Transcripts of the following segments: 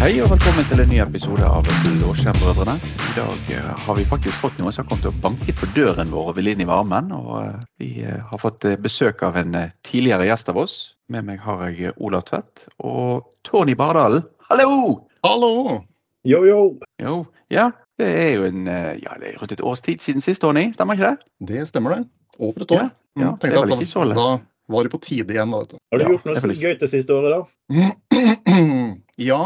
Hei og velkommen til en ny episode av Blåskjermbrødrene. I dag eh, har vi faktisk fått noen som har kommet og banket på døren vår og vil inn i varmen. Og eh, vi eh, har fått besøk av en tidligere gjest av oss. Med meg har jeg Olav Tvedt og Tony Bardalen. Hallo! Hallo! Yo, yo. Jo, ja, det er jo en, ja, det er rundt et års tid siden sist, Tony. Stemmer ikke det? Det stemmer, det. Over et år. Ja, ja, Mm, det er vel ikke så da, lett. da var det på tide igjen, da, vet du. Har du Ja, gjort noe gøy det siste året, da? ja,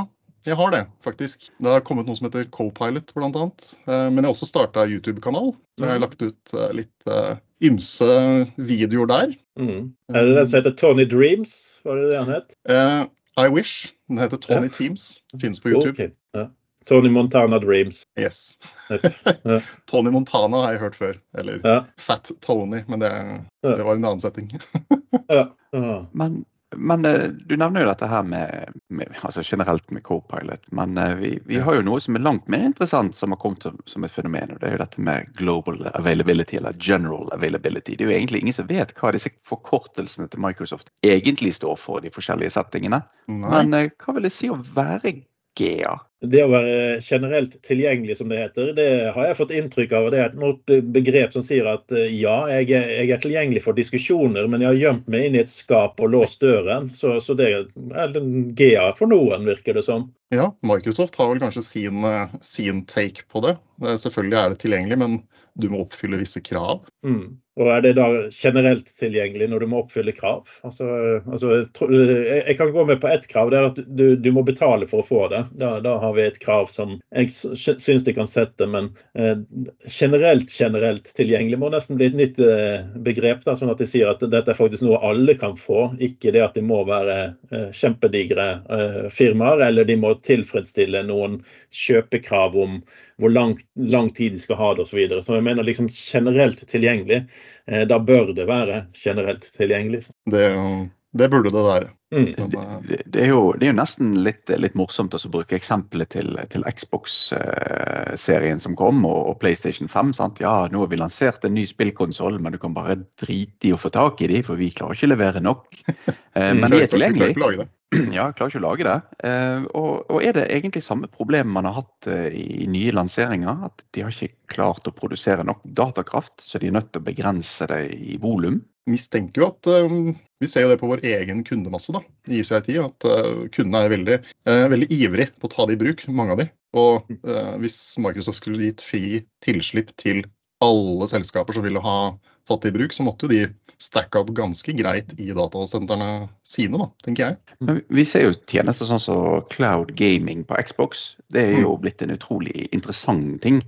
jeg har det, faktisk. Det har kommet noe som heter Copilot, annet. Eh, Men jeg har også starta YouTube-kanal. Så jeg har Mhm. lagt ut eh, litt eh, ymse videoer der. Mm. Er det den som heter Tony Dreams? Var det det han het? Eh, I Wish. Den heter Tony Ja. Teams. Finnes på YouTube. Okay. Ja. Tony Montana Dreams. Yes. Ja. Tony Montana har jeg hørt før. Eller Ja. Fat Tony, men det, det var en annen setting. Ja. Ja. Men, men eh, du nevner jo dette her med, med altså generelt med Copilot. Men eh, vi, vi har jo noe som er langt mer interessant som har kommet som, som et fenomen. og Det er jo dette med global availability eller general availability. Det er jo egentlig ingen som vet hva disse forkortelsene til Microsoft egentlig står for, de forskjellige settingene. Nei. Men eh, hva vil det si å være GA? Det å være generelt tilgjengelig, som det heter, det har jeg fått inntrykk av. Det er et begrep som sier at eh, ja, jeg er, jeg er tilgjengelig for diskusjoner, men jeg har gjemt meg inn i et skap og låst døren. Så, så det er en GA for noen, virker det som. Ja, Microsoft har vel kanskje sin, eh, sin take på det. Eh, Selvfølgelig er det tilgjengelig, men du må oppfylle visse krav. Mm. Og er det da generelt tilgjengelig når du må oppfylle krav? Altså, altså, jeg, kan gå med på ett krav, det er at du, du må betale for å få det. Da, da har vi et krav som jeg sy- syns de kan sette, men eh, generelt generelt tilgjengelig må nesten bli et nytt eh, begrep. Da, sånn at de sier at dette er faktisk noe alle kan få, ikke det at de må være eh, kjempedigre eh, firmaer, eller de må tilfredsstille noen kjøpekrav om hvor lang, lang tid de skal ha det osv. Så, videre. så jeg mener liksom generelt tilgjengelig. Eh, da bør det være generelt tilgjengelig. Det, det burde det være. Mm. Eh, Det, det, er jo, det er jo nesten litt, litt morsomt å bruke eksempelet til, til Xbox-serien som kom, og, og PlayStation 5. Sant? Ja, nå har vi lansert en ny spillkonsoll, men du kan bare drite i å få tak i de, for vi klarer ikke å levere nok. Eh, men de er tilgjengelige. Ja, klarer ikke å lage det. Eh, og, og er det egentlig samme problem man har hatt eh, i nye lanseringer? At de har ikke klart å produsere nok datakraft, så de er nødt til å begrense det i volum? Mistenker jo at uh, Vi ser jo det på vår egen kundemasse da, i ICIT, at uh, kundene er veldig, uh, veldig ivrig på å ta det i bruk, mange av de. Og eh, hvis Microsoft skulle gitt fri tilslipp til alle selskaper som ville ha tatt det i bruk, så måtte jo de stacke opp ganske greit i datasentrene sine, da, tenker jeg. Men vi ser jo tjenester sånn som cloud gaming på Xbox. Det er jo blitt en utrolig interessant ting.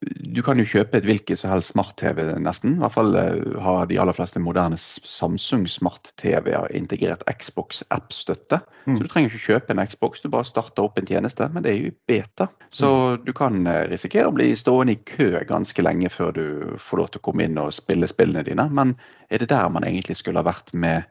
Du kan jo kjøpe et hvilket som helst smart-TV nesten. I hvert fall eh, har de aller fleste moderne Samsung smart-TV-er integrert Xbox app-støtte. Mm. Så du trenger ikke kjøpe en Xbox, du bare starter opp en tjeneste. Men det er jo beta. Så du kan eh, risikere å bli stående i kø ganske lenge før du får lov til å komme inn og spille spillene dine. Men er det der man egentlig skulle ha vært med,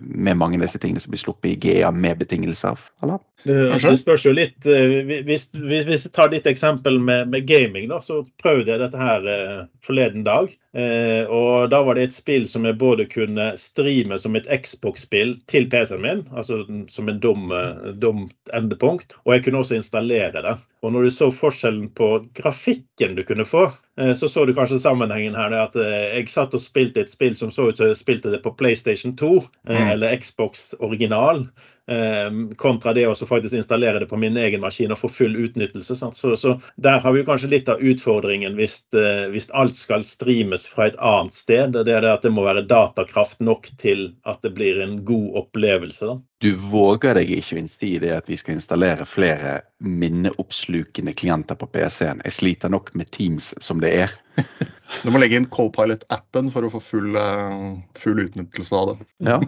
med mange av disse tingene som blir sluppet i GA med betingelser? Eller? Det, det spørs jo litt eh, Hvis, hvis, hvis jeg tar ditt eksempel med, med gaming, da, så prøvde jeg dette her eh, forleden dag. Eh, og da var det et spill som jeg både kunne streame som et Xbox-spill til PC-en min, altså som en dum, eh, dumt endepunkt, og jeg kunne også installere det. Og når du så forskjellen på grafikken du kunne få, eh, så så du kanskje sammenhengen her. det At eh, jeg satt og spilte et spill som så ut som jeg spilte det på PlayStation 2, eh, Mm. eller Xbox original. Eh, kontra det å faktisk installere det på min egen maskin og få full utnyttelse. Så, så der har vi kanskje litt av utfordringen hvis, eh, hvis alt skal streames fra et annet sted. Det er det at det må være datakraft nok til at det blir en god opplevelse. Da. Du våger deg ikke å i det at vi skal installere flere minneoppslukende klienter på PC-en. Jeg sliter nok med Teams som det er. Du må legge inn Copilot-appen for å få full, eh, full utnyttelse av det. Ja.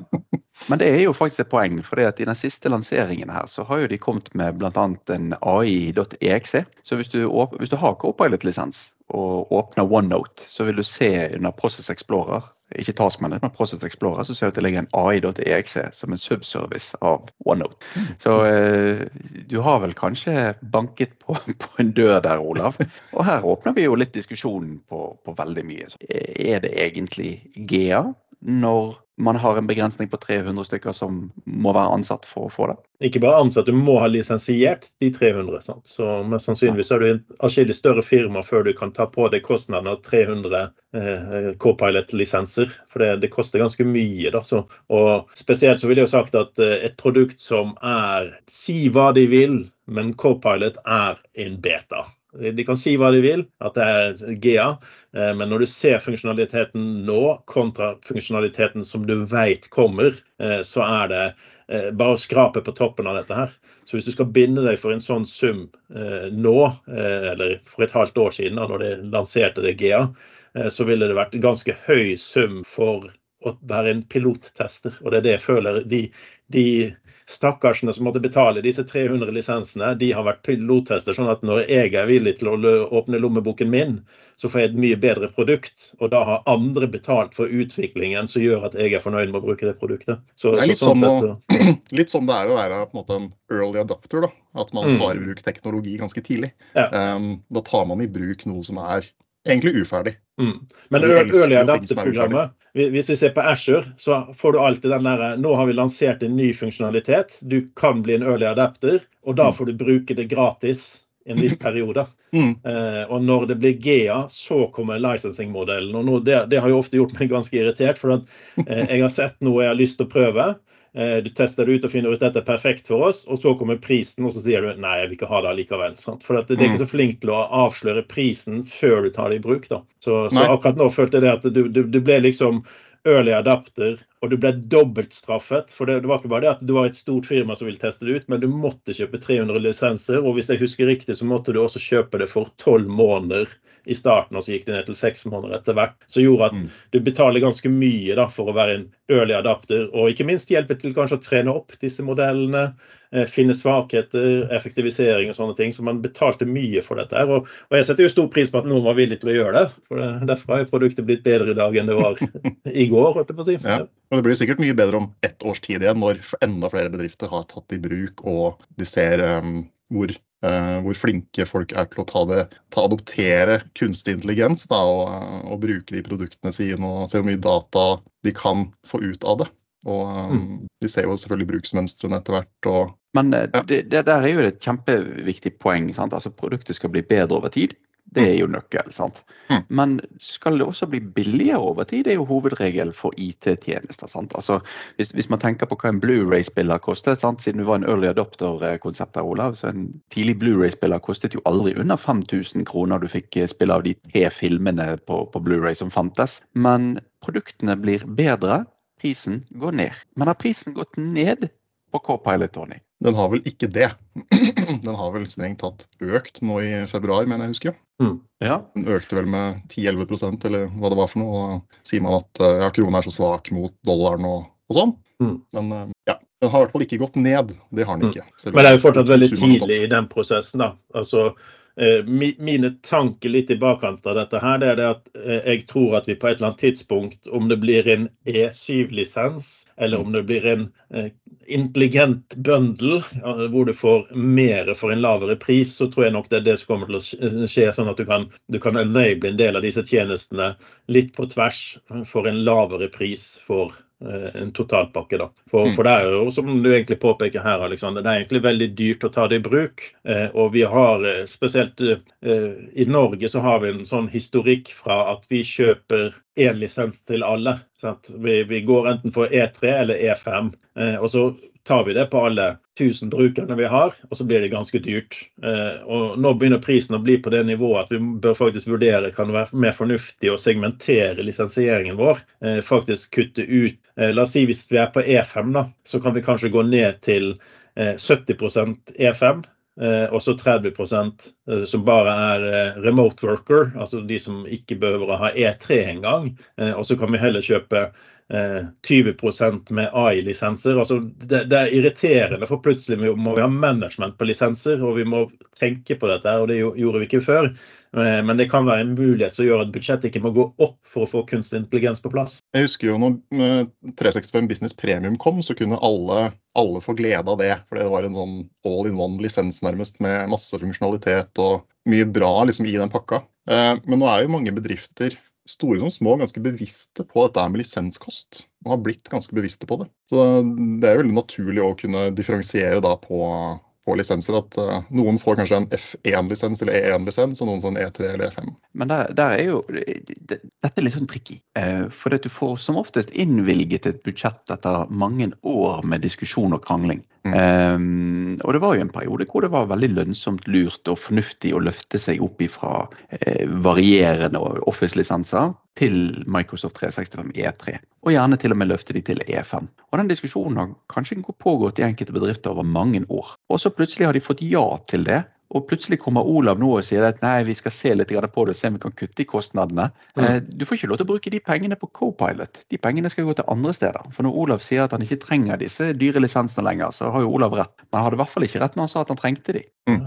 Men det er jo faktisk et poeng, for i den siste lanseringen her så har jo de kommet med bl.a. en AI.exe. Så hvis du, hvis du har Copilot-lisens og åpner OneNote, så vil du se under Process Explorer ikke Taskmanet, men Process Explorer, så ser du at det ligger en AI.exe som en subservice av OneNote. Så eh, du har vel kanskje banket på, på en dør der, Olav. Og her åpner vi jo litt diskusjonen på, på veldig mye. Så er det egentlig GA når man har en begrensning på 300 stykker som må være ansatt for å få det? Ikke bare ansatt, du må ha lisensiert de 300. Sant? Så mest sannsynligvis er du en atskillig større firma før du kan ta på deg kostnaden av 300 eh, Copilot-lisenser. For det, det, koster ganske mye. Da. Så, og spesielt så vil jeg jo sagt at eh, et produkt som er Si hva de vil, men Copilot er en beta. De kan si hva de vil, at det er GA, eh, men når du ser funksjonaliteten nå kontra funksjonaliteten som du vet kommer, eh, så er det eh, bare å skrape på toppen av dette her. Så hvis du skal binde deg for en sånn sum nå, eller for et halvt år siden, da når de lanserte det GA, så ville det vært en ganske høy sum for å være en pilottester. Og det er det jeg føler de, de stakkarsene som måtte betale disse 300 lisensene, de har vært pilottester. Sånn at når jeg er villig til å åpne lommeboken min, så får jeg et mye bedre produkt. Og da har andre betalt for utviklingen som gjør at jeg er fornøyd med å bruke det produktet. Så, det er litt, sånn, sett, så... litt sånn det er å være en, en early adopter. da, At man mm. tar i bruk teknologi ganske tidlig. Ja. Um, da tar man i bruk noe som er egentlig uferdig. Mm. Men early adapter-programmet, hvis vi ser på Asher, så får du alltid den der Nå har vi lansert en ny funksjonalitet. Du kan bli en early adapter, og da mm. får du bruke det gratis en viss periode. Mm. Eh, og når det blir GEA, så kommer licensing-modellen. Og nå, det, det, har jo ofte gjort meg ganske irritert, for at, eh, jeg har sett noe jeg har lyst til å prøve. Eh, du tester det ut og finner ut at dette er perfekt for oss, og så kommer prisen, og så sier du nei, jeg vil ikke ha det likevel. Sant? For det er ikke mm. så flink til å avsløre prisen før du tar det i bruk. Så, så akkurat nå følte jeg det at du, du, du ble liksom early adapter, og du ble dobbeltstraffet. For det, det, var ikke bare det at du var et stort firma som ville teste det ut, men du måtte kjøpe 300 lisenser. Og hvis jeg husker riktig, så måtte du også kjøpe det for tolv måneder i starten, og så gikk det ned til seks måneder etter hvert. Som gjorde at mm. du betaler ganske mye da, for å være en early adapter, og ikke minst hjelpe til kanskje å trene opp disse modellene. Eh, finne svakheter, effektivisering og sånne ting. Så man betalte mye for dette. her, og, og jeg setter jo stor pris på at noen var villig til å gjøre det. for Derfor har produktet blitt bedre i dag enn det var i går. holdt jeg på å si. Ja. Og det blir sikkert mye bedre om ett års tid igjen, når enda flere bedrifter har tatt i bruk og de ser um, hvor Uh, hvor flinke folk er til å ta det, ta adoptere kunstig intelligens da, og, og, bruke de produktene sine og se hvor mye data de kan få ut av det. Og um, mm. Vi ser jo selvfølgelig bruksmønstrene etter hvert. Og, Men eh, ja. det, det, der er jo et kjempeviktig poeng. Sant? Altså Produktet skal bli bedre over tid. Det er jo nøkkel. sant? Mm. Men skal det også bli billigere over tid? Det er jo hovedregel for IT-tjenester. sant? Altså, hvis, hvis, man tenker på hva en Blu-ray-spiller kostet, sant? siden du var en early adopter-konsept her, Olav, så en tidlig Blu-ray-spiller kostet jo aldri under 5000 kroner du fikk spille av de tre filmene på, på Blu-ray som fantes. Men produktene blir bedre, prisen går ned. Men har prisen gått ned på K-Pilot, Tony? Den har vel ikke det. Den har vel strengt tatt økt nå i februar, mener jeg husker. Mm. Ja. Den økte vel med 10-11% eller hva det var for noe. Og sier man at eh, ja, krona er så svak mot dollaren og, og sånn. Mm. Men eh, ja, den har i hvert fall ikke gått ned. Det har den mm. ikke. Men det er jo fortsatt veldig tidlig i den prosessen. da. Altså, mine tanker litt i bakkant av dette her, det er det at eh, jeg tror at vi på et eller annet tidspunkt, om det blir en E7-lisens, eller om det blir en eh, intelligent bøndel, hvor du får mer for en lavere pris, så tror jeg nok det er det som kommer til å skje. Sånn at du kan, du kan enable en del av disse tjenestene litt på tvers for en lavere pris for Eh, en totalpakke. da. For, mm. for, det er jo, som du egentlig påpeker her, Alexander, det er egentlig veldig dyrt å ta det i bruk. Eh, og vi har eh, spesielt eh, i Norge så har vi en sånn historikk fra at vi kjøper én lisens til alle. Vi, vi, går enten for E3 eller E5. Eh, og så tar vi det på alle 1000 brukerne vi har, og så blir det ganske dyrt. Eh, og Nå begynner prisen å bli på det nivået at vi bør faktisk vurdere kan det være mer fornuftig å segmentere lisensieringen vår. Eh, faktisk kutte ut eh, La oss si hvis vi er på E5, da, så kan vi kanskje gå ned til 70% E5. Og så 30% som bare er remote worker, altså de som ikke behøver å ha E3 engang. Og så kan vi heller kjøpe 20 eh, med AI-lisenser. Altså, det, det, er irriterende, for plutselig må vi ha management på lisenser, og vi må tenke på dette. og Det gjorde vi ikke før. Eh, men det kan være en mulighet som gjør at budsjettet ikke må gå opp for å få kunstig intelligens på plass. Jeg husker jo når 365 Business Premium kom, så kunne alle, alle få glede av det. For det var en sånn all in one-lisens nærmest med masse funksjonalitet og mye bra liksom, i den pakka. Eh, men nå er jo mange bedrifter store som små ganske bevisste på dette med lisenskost. Og har blitt ganske bevisste på det. Så det er veldig naturlig å kunne differensiere da på på lisenser at uh, noen får kanskje en F1-lisens eller E1-lisens, og noen får en E3 eller E5. Men der, der er jo, det, dette er litt sånn tricky. Uh, for du får som oftest innvilget et budsjett etter mange år med diskusjon og krangling. Mm. Um, og det var jo en periode hvor det var veldig lønnsomt, lurt og fornuftig å løfte seg opp ifra uh, varierende Office-lisenser til Microsoft 365 E3, og gjerne til og med løfte de til E5. Og Den diskusjonen har kanskje pågått i enkelte bedrifter over mange år. Og så plutselig har de fått ja til det. Og plutselig kommer Olav nå og sier at nei, vi skal se litt på det og se om vi kan kutte i kostnadene. Mm. Eh, du får ikke lov til å bruke de pengene på Copilot. De pengene skal gå til andre steder. For når Olav sier at han ikke trenger disse dyre lisensene lenger, så har jo Olav rett. Men han hadde i hvert fall ikke rett når han sa at han trengte de. Mm.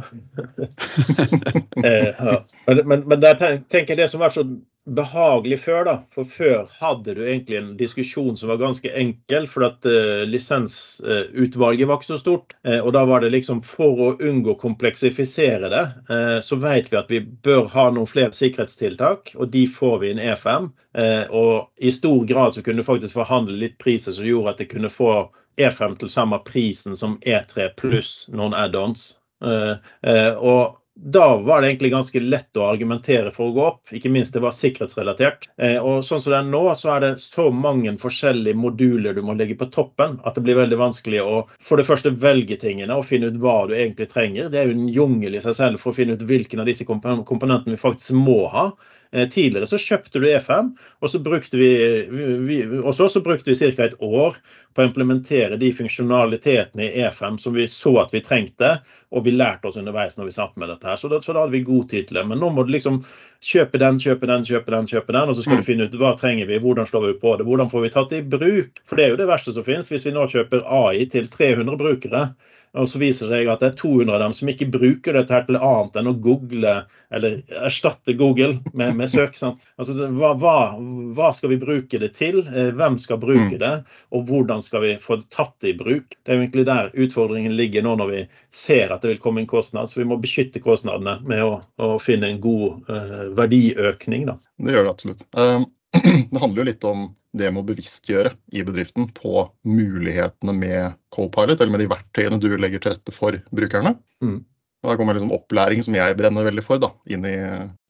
eh, ja. Men, men, men der tenker jeg det som var så behagelig før. da, For før hadde du egentlig en diskusjon som var ganske enkel, for at uh, lisensutvalget uh, var ikke så stort. Uh, og da var det liksom for å unngå å kompleksifisere det, så vet vi at vi bør ha noen flere sikkerhetstiltak, og de får vi i en E5. og i stor grad så kunne du faktisk forhandle litt priser som gjorde at det kunne få E5 til samme prisen som E3 pluss noen add-ons. og da var det egentlig ganske lett å argumentere for å gå opp. Ikke minst det var sikkerhetsrelatert. Eh, og sånn som det er nå, så er det så mange forskjellige moduler du må legge på toppen at det blir veldig vanskelig å for det første velge tingene og finne ut hva du egentlig trenger. Det er jo en jungel i seg selv for å finne ut hvilken av disse komponentene vi faktisk må ha. Eh, tidligere så kjøpte du E5, og så brukte vi, vi, også, så brukte vi ca. et år på å implementere de funksjonalitetene i E5 som vi så at vi trengte, og vi lærte oss underveis når vi satt med dette. her, Så da, så da hadde vi god tid til det. Men nå må du liksom kjøpe den, kjøpe den, kjøpe den, kjøpe den, og så skal du mm. finne ut hva trenger vi, hvordan slår vi på det, hvordan får vi tatt det i bruk. For det er jo det verste som finnes. Hvis vi nå kjøper AI til 300 brukere, og så viser det seg at det er 200 av dem som ikke bruker dette her til annet enn å google, eller erstatte Google med, med søk. sant? Altså, hva, hva, hva, skal vi bruke det til? Eh, hvem skal bruke mm. det? Og hvordan skal vi få det tatt i bruk? Det er jo egentlig der utfordringen ligger nå når vi ser at det vil komme en kostnad. Så vi må beskytte kostnadene med å, å finne en god uh, verdiøkning. Da. Det gjør det absolutt. Um, det handler jo litt om det med å bevisstgjøre i bedriften på mulighetene med co-pilot, eller med de verktøyene du legger til rette for brukerne. Mm. Og Da kommer liksom opplæring, som jeg brenner veldig for, da, inn i,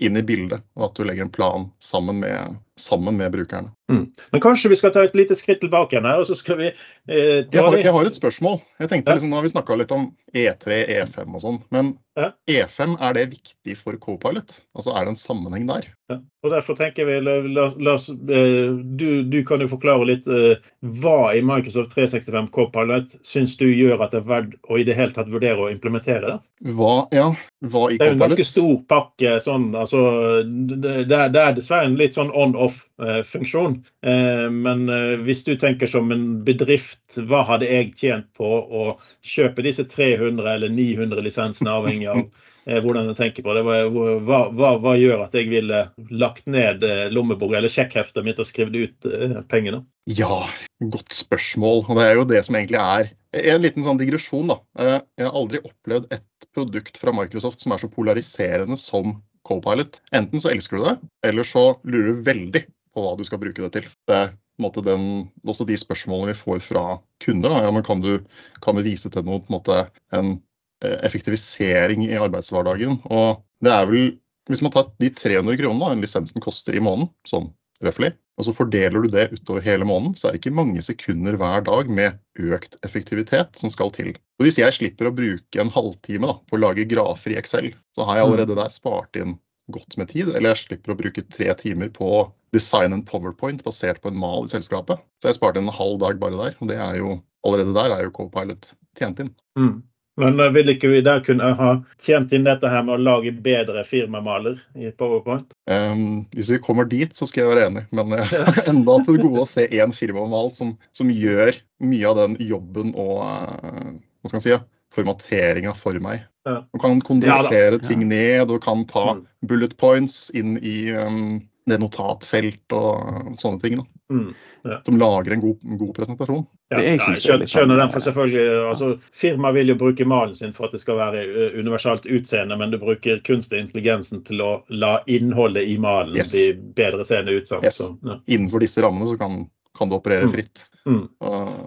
inn i bildet. Og at du legger en plan sammen med, sammen med brukerne. Mm. Men kanskje vi skal ta et lite skritt tilbake igjen her, og så skal vi eh, jeg, har, jeg, har, et spørsmål. Jeg tenkte liksom, Nå har vi snakka litt om E3, E5 og sånn. Men ja. E5, er det viktig for Copilot? Altså Er det en sammenheng der? Ja. Og Derfor tenker vi, la, la, la, eh, du, du, kan jo forklare litt uh, hva i Microsoft 365 Copilot syns du gjør at det er verdt å i det hele tatt vurdere å implementere det? Hva, ja, hva i Copilot? Det er jo en ganske stor pakke. sånn, altså, det, det, er dessverre en litt sånn on-off-funksjon. Uh, men uh, hvis du tenker som en bedrift, hva hadde jeg tjent på å kjøpe disse 300 eller 900 lisensene, avhengig av Eh, hvordan jeg tenker på det. Hva, hva, hva, gjør at jeg ville lagt ned eh, lommeboka eller sjekkheftet mitt og skrevet ut eh, pengene? Ja, godt spørsmål. Og det er jo det som egentlig er en liten sånn digresjon. da. Jeg har aldri opplevd et produkt fra Microsoft som er så polariserende som Copilot. Enten så elsker du det, eller så lurer du veldig på hva du skal bruke det til. Det er måte den, også de spørsmålene vi får fra kunder. Ja, men kan du, kan du vise til noe, på en, måte, en Eh, effektivisering i arbeidshverdagen. Og det er vel, hvis man tar de 300 kronene en lisensen koster i måneden, sånn røftlig, og så fordeler du det utover hele måneden, så er det ikke mange sekunder hver dag med økt effektivitet som skal til. Og Hvis jeg slipper å bruke en halvtime da, på å lage grafer i Excel, så har jeg mm. allerede der spart inn godt med tid. Eller jeg slipper å bruke tre timer på design and powerpoint basert på en mal i selskapet. Så jeg sparte en halv dag bare der. Og det er jo, allerede der er jo Copilot tjent inn. Mm. Men eh, vil ikke vi der kunne ha tjent inn dette her med å lage bedre firmamaler i PowerPoint? Um, hvis vi kommer dit, så skal jeg være enig. Men er enda til det gode å se én firmamal som, som, gjør mye av den jobben og uh, hva skal man si, formateringa for meg. Du kan kondensere ja, ting ned, og kan ta mm. bullet points inn i um, det notatfelt og sånne ting. Mm, ja. Som lager en god, god presentasjon. Ja, Det jeg ja, jeg er skjønner, skjønner den, sånn, for selvfølgelig, altså Firmaet vil jo bruke malen sin for at det skal være ø, universalt utseende, men du bruker kunstig intelligensen til å la innholdet i malen Yes. bli bedre seende ut. sant? Yes. Så, ja. Innenfor disse rammene så kan, kan du operere Mm. fritt. Mm.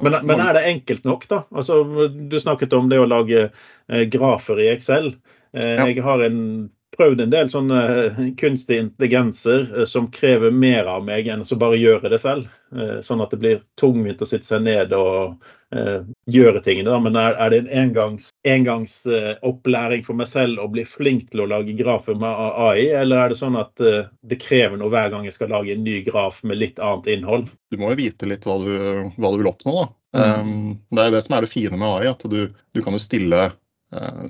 Men, men er det enkelt nok, da? Altså, du snakket om det å lage eh, grafer i Excel. Eh. Jeg har en, prøvd en del sånne eh, kunstige intelligenser eh, som krever mer av meg enn å bare gjøre det selv. Eh, sånn at det blir tungvint å sitte seg ned og gjøre tingene. Men er, det en engangs, engangsopplæring for meg selv å bli flink til å lage grafer med AI, eller er det sånn at det krever noe hver gang jeg skal lage en ny graf med litt annet innhold? du må jo vite litt hva du, hva du vil oppnå. Da. Mm. Um, det er det som er det fine med AI, at du, du kan jo stille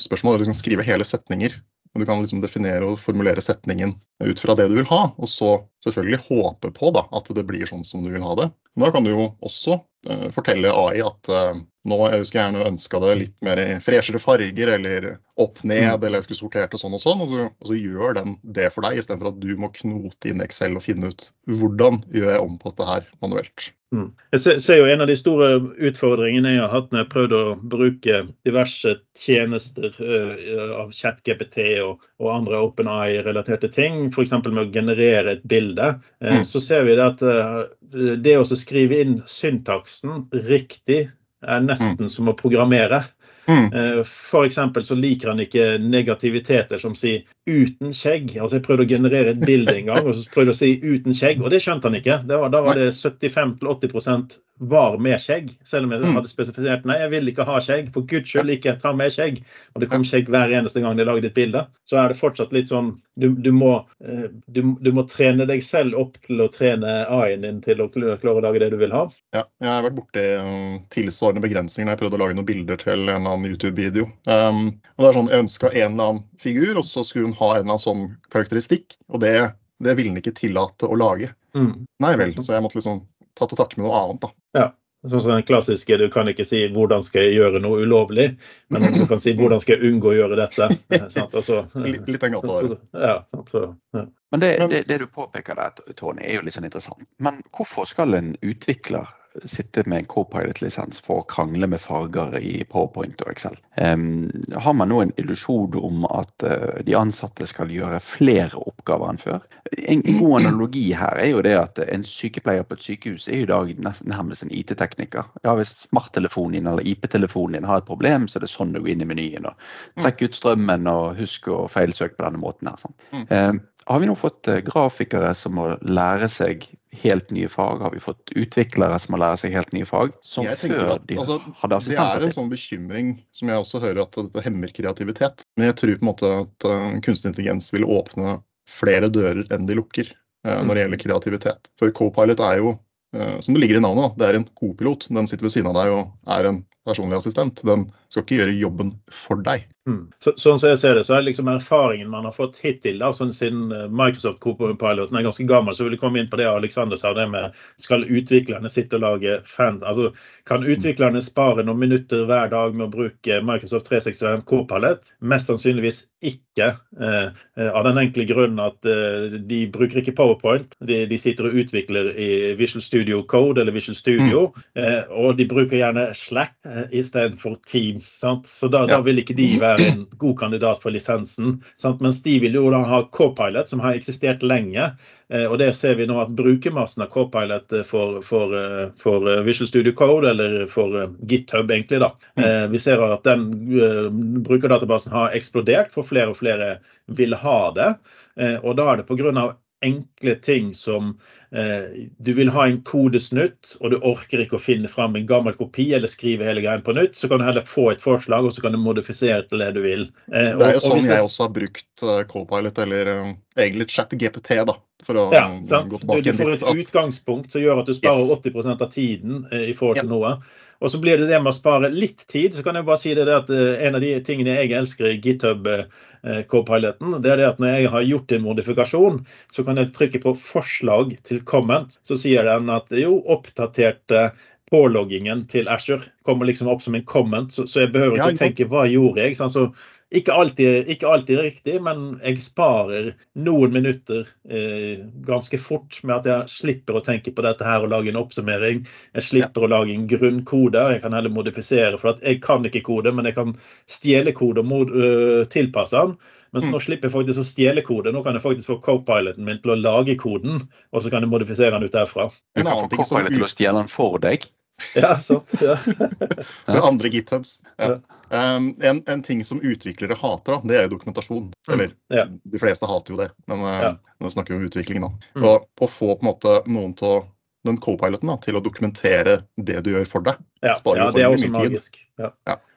spørsmål, du kan skrive hele setninger. Og du kan liksom definere og formulere setningen ut fra det du vil ha, og så selvfølgelig håpe på da, at det blir sånn som du vil ha det. Men da kan du jo også uh, fortelle AI at uh, nå jeg skulle gjerne ønska det litt mer freshere farger, eller opp ned, eller jeg skulle sortert det sånn og sånn. Og så, og så gjør den det for deg, istedenfor at du må knote inn Excel og finne ut hvordan gjør jeg om på dette her manuelt. Mm. Jeg ser, ser jo En av de store utfordringene jeg har hatt når jeg prøvde å bruke diverse tjenester uh, av ChatGPT og, og andre OpenAI-relaterte ting, f.eks. med å generere et bilde, eh, Mm. så ser vi det at eh, det å skrive inn syntaksen riktig er nesten som å programmere. Mm. F.eks. For eksempel så liker han ikke negativiteter som sier 'uten skjegg'. Altså Jeg prøvde å generere et bilde en gang, og så prøvde å si 'uten skjegg', og det skjønte han ikke. Det var, da var det 75-80 var med skjegg, selv om jeg Mm. hadde spesifisert nei, jeg vil ikke ha skjegg. For guds skyld ikke ta med skjegg. Og det kom skjegg hver eneste gang de lagde et bilde. Så er det fortsatt litt sånn du, du, må, eh, du, du må trene deg selv opp til å trene AI-en din til å klare å lage det du vil ha. Ja, jeg har vært borti uh, tilsvarende begrensninger når jeg prøvde å lage noen bilder til en eller annen YouTube-video. Um, og det er sånn, Jeg ønska en eller annen figur, og så skulle hun ha en eller annen sånn karakteristikk. Og det, det ville den ikke tillate å lage. Mm. Nei vel, så jeg måtte liksom ta til takke med noe annet, da. Ja. Sånn som den klassiske, Du kan ikke si 'hvordan skal jeg gjøre noe ulovlig', men du kan si 'hvordan skal jeg unngå å gjøre dette'. Altså, Litt, litt den gata der. ja? Ja. Men det, det, det du påpeker der, Tony, er jo litt sånn interessant. Men hvorfor skal en utvikler sitte med en Copilot-lisens for å krangle med farger i PowerPoint og Excel? Um, har man nå en illusjon om at uh, de ansatte skal gjøre flere oppgaver enn før? En, en god analogi her er jo det at en sykepleier på et sykehus er i dag nærmest en IT-tekniker. Ja, Hvis smarttelefonen din eller IP-telefonen din har et problem, så er det sånn du går inn i menyen. og Trekk ut strømmen og husk å feilsøke på denne måten. her. Mm. Eh, har vi nå fått eh, grafikere som må lære seg helt nye fag? Har vi fått utviklere som må lære seg helt nye fag? Som før at, de altså, hadde Det er en sånn bekymring som jeg også hører at dette hemmer kreativitet. Men jeg tror på en måte at uh, kunstig intelligens vil åpne flere dører enn de lukker uh, når det gjelder kreativitet. For Copilot er jo, uh, som det ligger i navnet, det er en co-pilot. Den sitter ved siden av deg og er en personlig assistent. Den skal ikke gjøre jobben for deg. Mm. Så, sånn som jeg ser det, så er liksom erfaringen man har fått hittil, da, sånn siden eh, Microsoft Copilot er ganske gammel, så vil jeg komme inn på det Alexander sa, det med skal utviklerne sitte og lage fan, altså Kan utviklerne spare noen minutter hver dag med å bruke Microsoft 365 Copilot? Mest sannsynligvis ikke, eh, eh, av den enkle grunnen at eh, de bruker ikke PowerPoint. De, de sitter og utvikler i Visual Studio Code eller Visual Studio, eh, og de bruker gjerne Slack eh, istedenfor Teams. sant? Så da, da vil ikke de være en god kandidat for lisensen. Sant? Mens de vil jo da ha Copilot, som har eksistert lenge. Eh, Og det ser vi nå at brukermassen av Copilot eh, for, for, eh, for Visual Studio Code, eller for GitHub egentlig, da. Eh, Vi ser at den eh, brukerdatabasen har eksplodert, for flere og flere vil ha det. Og da er det pga. Enkle ting som eh, du vil ha en kodesnutt, og du orker ikke å finne fram en gammel kopi eller skrive hele greien på nytt, så kan du heller få et forslag, og så kan du modifisere til det du vil. Eh, Det er jo sånn og det- jeg også har brukt uh, Copilot, eller uh, egentlig ChatGPT, da. For å Ja, sant? gå tilbake du du får et At, utgangspunkt som gjør at du sparer Yes. 80% av tiden eh, i forhold til noe. Og så blir det det med å spare litt tid. Så kan jeg bare si det, at eh, en av de tingene jeg elsker i GitHub eh, Copiloten, det er det at når jeg har gjort en modifikasjon, så kan jeg trykke på forslag til comment. Så sier den at jo, oppdaterte påloggingen til Azure kommer liksom opp som en comment, så, så jeg behøver Ja, ikke ikke tenke hva gjorde jeg. Sånn, Så ikke alltid, ikke alltid riktig, men jeg sparer noen minutter eh, ganske fort med at jeg slipper å tenke på dette her og lage en oppsummering. Jeg slipper ja. å lage en grunnkode. Jeg kan heller modifisere, for at jeg kan ikke kode, men jeg kan stjele kode og uh, tilpasse den. Mens mm. nå slipper jeg faktisk å stjele kode. Nå kan jeg faktisk få co-piloten min til å lage koden, og så kan jeg modifisere den ut derfra. Du kan få co-pilot til å stjele den for deg? Ja, sant. Ja. Med andre githubs. Ja. Um, en, en, ting som utviklere hater, da, det er jo dokumentasjon. Eller ja. de fleste hater jo det, men uh, nå snakker vi om utvikling, da. Mm. Og å få på en måte noen til den co-piloten til å dokumentere det du gjør for deg. Ja, ja det er også magisk. Ja.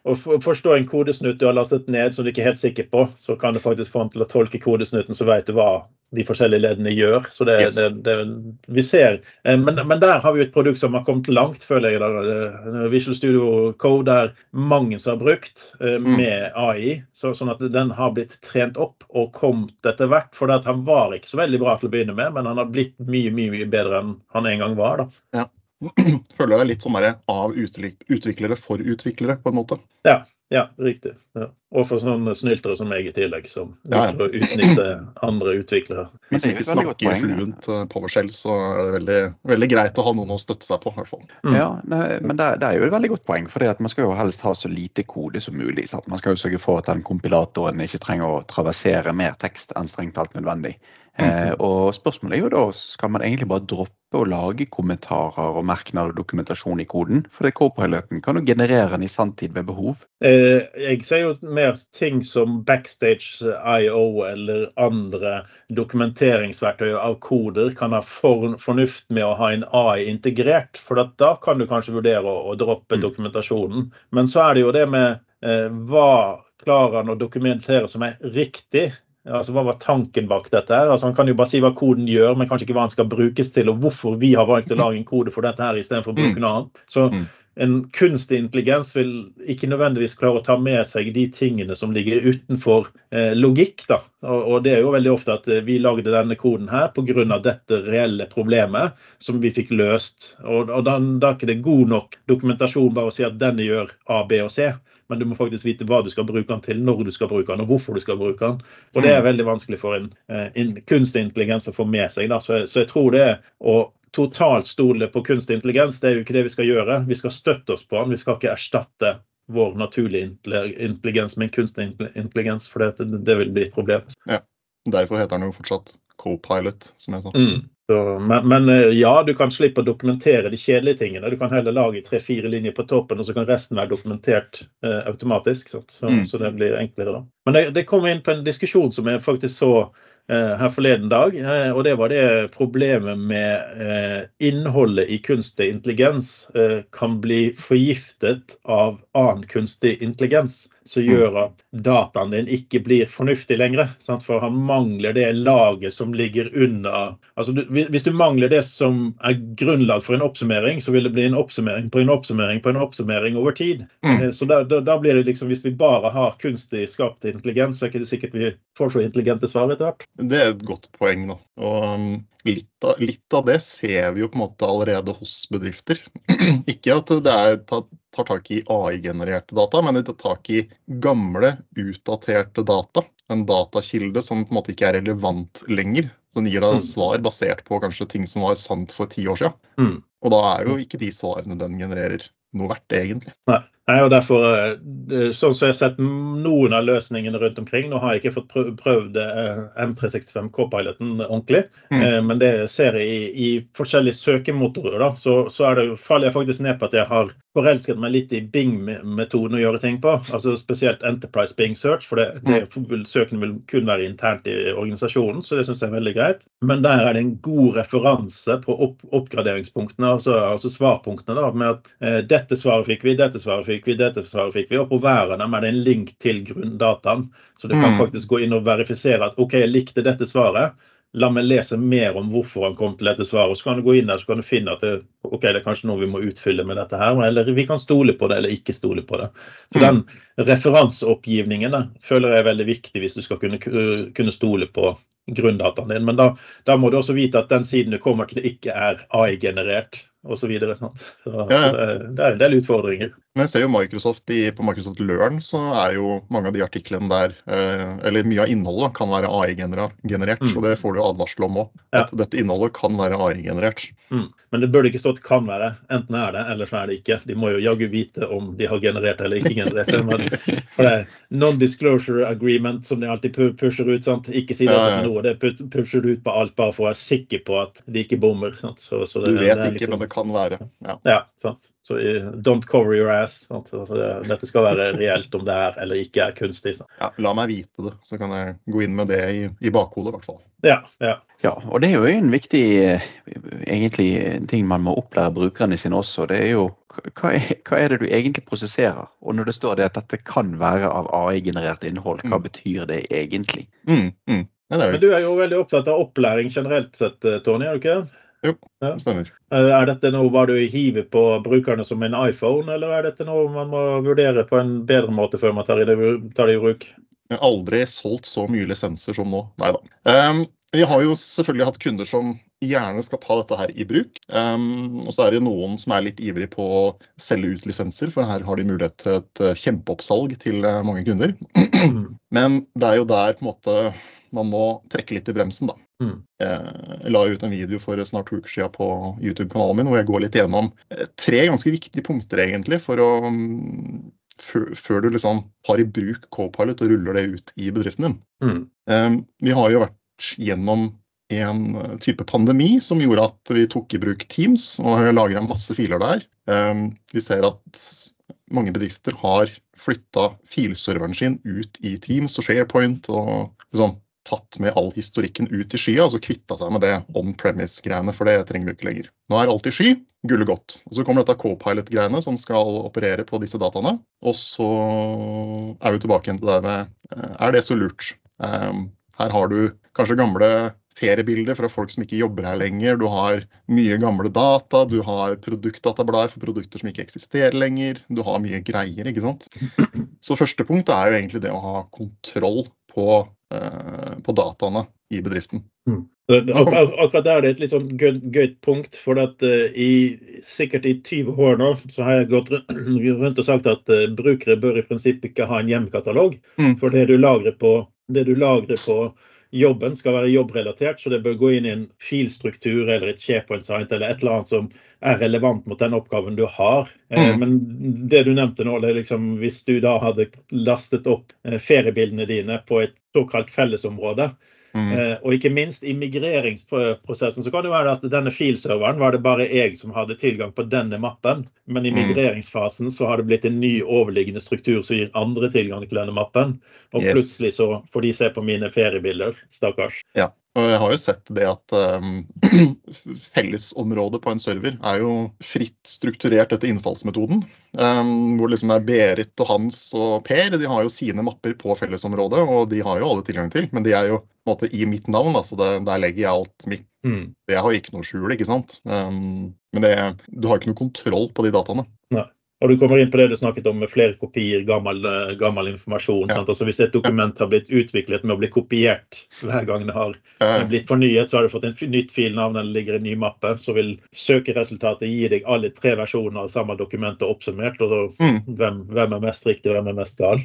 Og Forstå en kodesnutt du har lastet ned som du ikke er helt sikker på, så kan du faktisk få den til å tolke kodesnutten, så vet du hva de forskjellige leddene gjør. Så det, yes. det, det vi ser. Eh, men, men, der har vi jo et produkt som har kommet langt, føler jeg. Visual Studio Code er mange som har brukt eh, mm. med AI. Så, sånn at den har blitt trent opp og kommet etter hvert. For han var ikke så veldig bra til å begynne med, men han har blitt mye, mye, mye bedre enn han en gang var. da. Ja. føler deg litt sånn der av utviklere for utviklere, på en måte. Ja, ja riktig. Ja. Og for sånne snyltere som meg i tillegg, som liker ja, å utnytte andre utviklere. Hvis vi ikke snakker fluent eh, PowerShell, så er det veldig, veldig, greit å ha noen å støtte seg på. i hvert fall. Mm. Ja, men det, er jo et veldig godt poeng, for man skal jo helst ha så lite kode som mulig. Sant? Man skal jo sørge for at den kompilatoren ikke trenger å traversere mer tekst enn strengt talt nødvendig. Eh, og spørsmålet er jo da skal man egentlig bare droppe å lage kommentarer og merknader og dokumentasjon i koden? For det co-piloten kan jo generere den i sanntid ved behov. Eh, jeg ser jo mer ting som backstage IO eller andre dokumenteringsverktøy av koder kan ha for, fornuft med å ha en AI integrert. For da kan du kanskje vurdere å, å droppe mm. dokumentasjonen. Men så er det jo det med eh, hva klarer han å dokumentere som er riktig? Altså, Hva var tanken bak dette? her? Altså, Han kan jo bare si hva koden gjør, men kanskje ikke hva den skal brukes til, og hvorfor vi har valgt å lage en kode for dette her istedenfor å bruke mm. noe annet. Så mm. en kunstig intelligens vil ikke nødvendigvis klare å ta med seg de tingene som ligger utenfor eh, logikk. da. Og, og, det er jo veldig ofte at eh, vi lagde denne koden her pga. dette reelle problemet som vi fikk løst. Og, og da, da er ikke det god nok dokumentasjon bare å si at denne gjør A, B og C men du må faktisk vite hva du skal bruke den til, når du skal bruke den og hvorfor du skal bruke den. Og Det er mm. veldig vanskelig for en, eh, en kunstig intelligens å få med seg. Så, så jeg tror det å totalt stole på kunstig intelligens, det er jo ikke det vi skal gjøre. Vi skal støtte oss på den, vi skal ikke erstatte vår naturlige intelligens med kunstig intelligens, for det, det vil bli et problem. Ja, Derfor heter den jo fortsatt co-pilot, som jeg sa. Mm. Så, men, men, eh, ja, du kan slippe å dokumentere de kjedelige tingene. Du kan heller lage tre-fire linjer på toppen, og så kan resten være dokumentert eh, automatisk. Så, mm. så, det blir enklere da. Men det, det kom inn på en diskusjon som jeg faktisk så Eh, her forleden dag. Eh, og det var det problemet med eh, innholdet i kunstig intelligens kan bli forgiftet av annen kunstig intelligens. Som mm. gjør at dataen din ikke blir fornuftig lenger. Sant? For han mangler det laget som ligger under altså Hvis du mangler det som er grunnlag for en oppsummering, så vil det bli en oppsummering på en oppsummering på en oppsummering over tid. Mm. Så da, da, da, blir det liksom, Hvis vi bare har kunstig skapt intelligens, så er det ikke sikkert vi får så intelligente svar etter hvert. Det er et godt poeng. Da. Og um, litt av, litt av, det ser vi jo på en måte allerede hos bedrifter. Ikke at det er, tar, tar tak i AI-genererte data, men det tar tak i gamle, utdaterte data. En datakilde som på en måte ikke er relevant lenger. Som gir deg mm. svar basert på kanskje ting som var sant for ti år siden. Mm. Og da er jo ikke de svarene den genererer noe verdt, egentlig. Nei. Nei, og derfor, eh, sånn som jeg har sett noen av løsningene rundt omkring Nå har jeg ikke fått prøvd eh, M365 K-piloten ordentlig, mm. Eh, men det ser jeg i, i forskjellige søkemotorer. da, så, så det, faller jeg faktisk ned på at jeg har forelsket meg litt i Bing-metoden å gjøre ting på. altså Spesielt Enterprise Bing Search, for det, det vil, søkene vil kun være internt i organisasjonen, så det syns jeg er veldig greit. Men der er det en god referanse på opp, oppgraderingspunktene, altså, altså svarpunktene, da, med at eh, dette svaret fikk vi, dette svaret fikk fikk vi, dette svaret fikk vi. Og på hver av dem er det en link til grunndataen. Så du kan mm. faktisk gå inn og verifisere at OK, jeg likte dette svaret. La meg lese mer om hvorfor han kom til dette svaret. og Så kan du gå inn der så kan du finne at det, okay, det er kanskje noe vi må utfylle med dette her. Eller vi kan stole på det eller ikke stole på det. Så mm. Den referanseoppgivningen føler jeg er veldig viktig hvis du skal kunne, kunne stole på grunndataen din. Men da, da, må du også vite at den siden du kommer til, ikke er AI-generert osv. Så, videre, så, ja, ja. så det, det, er en del utfordringer. Men jeg ser jo Microsoft i, på Microsoft Learn så er jo mange av de artiklene der, eh, eller mye av innholdet, kan være AI-generert. Mm. Og det får du advarsel om òg. Ja. At dette innholdet kan være AI-generert. Mm. Men det burde ikke stått 'kan være'. Enten er det, eller så er det ikke. De må jo jaggu vite om de har generert eller ikke generert det. Men Non-disclosure agreement som de alltid pusher ut. sant? Ikke si det Ja, ja. til noe. Det pusher du ut på alt bare for å være sikker på at de ikke bommer. sant? Så, så det, Du vet det er ikke, liksom- men det kan være. Ja. Ja, sant. Så don't cover your ass. Sant? Altså, dette skal være reelt om det er eller ikke er kunstig. Ja, la meg vite det, så kan jeg gå inn med det i, i bakhodet, i hvert fall. Ja, ja. Ja, og det er jo en viktig egentlig ting man må opplære brukerne sine også. Det er jo hva er, hva er det du egentlig prosesserer? Og når det står det at dette kan være av AI-generert innhold, hva Mm. betyr det egentlig? Mm, mm. Ja, det er Men du er jo veldig opptatt av opplæring generelt sett, eh, Tony, er du ikke det? stemmer. Eh, Er dette noe bare du hiver på brukerne som en iPhone, eller er dette noe man må vurdere på en bedre måte før man tar, det, tar det i bruk? Jeg har aldri solgt så mye lisenser som nå. Nei da. Um, vi har jo selvfølgelig hatt kunder som gjerne skal ta dette her i bruk. Um, og så er det noen som er litt ivrig på å selge ut lisenser, for her har de mulighet til et eh, kjempeoppsalg til eh, mange kunder. Men det er jo der på en måte man må trekke litt i bremsen, da. Mm. Jeg la ut en video for snart to uker siden på YouTube-kanalen min hvor jeg går litt gjennom eh, tre ganske viktige punkter egentlig for å mm, før, du liksom tar i bruk Copilot og ruller det ut i bedriften din. Mm. Eh, Vi har jo vært gjennom en type pandemi som gjorde at vi tok i bruk Teams og lagra masse filer der. Eh, Vi ser at mange bedrifter har flytta filserveren sin ut i Teams og SharePoint og liksom tatt med all historikken ut i skya, altså kvitta seg med det on premise-greiene, for det trenger vi ikke lenger. Nå er alt i sky, gullet godt. Og Så kommer dette co-pilot-greiene som skal operere på disse dataene. Og så er vi tilbake igjen til det med eh, er det så lurt? Um, her har du kanskje gamle feriebilder fra folk som ikke jobber her lenger. Du har mye gamle data, du har produktdatablader for produkter som ikke eksisterer lenger. Du har mye greier, ikke sant. Så første punkt er jo egentlig det å ha kontroll på, på dataene i bedriften. Mm. ak akkurat der er det et litt sånn gøy, gøyt punkt. For at eh, i, sikkert i 20 år nå så har jeg gått rundt, og sagt at eh, brukere bør i prinsipp ikke ha en hjemmekatalog. Mm. For det du lagrer på, det du lagrer på jobben skal være jobbrelatert, så det bør gå inn i en filstruktur eller et SharePoint-site eller et eller annet som er relevant mot den oppgaven du har. Eh, Mm. Men det du nevnte nå, det er liksom hvis du da hadde lastet opp eh, feriebildene dine på et såkalt fellesområde, Mm. Eh, og ikke minst i migreringsprosessen så kan det være at denne filserveren var det bare jeg som hadde tilgang på denne mappen. Men i Mm. migreringsfasen så har det blitt en ny overliggende struktur som gir andre tilgang til denne mappen. Og Yes. plutselig så får de se på mine feriebilder. Stakkars. Ja, og jeg har jo sett det at um, fellesområdet på en server er jo fritt strukturert etter innfallsmetoden. Um, hvor liksom det er Berit og Hans og Per de har jo sine mapper på fellesområdet, og de har jo alle tilgang til. Men de er jo måte i mitt navn, altså det, der legger jeg alt mitt. Mm. Jeg har ikke noe skjul, ikke sant. Um, men det, du har ikke noe kontroll på de dataene. Og du kommer inn på det du snakket om med flere kopier, gammel, eh, gammel informasjon. Ja. Sant? Altså Hvis et dokument har blitt utviklet med å bli kopiert hver gang det har blitt fornyet, så har du fått en nytt filnavn eller ligger i en ny mappe, så vil søkeresultatet gi deg alle tre versjoner av samme dokument og oppsummert. og så Mm. hvem, hvem er mest riktig, hvem er mest gal.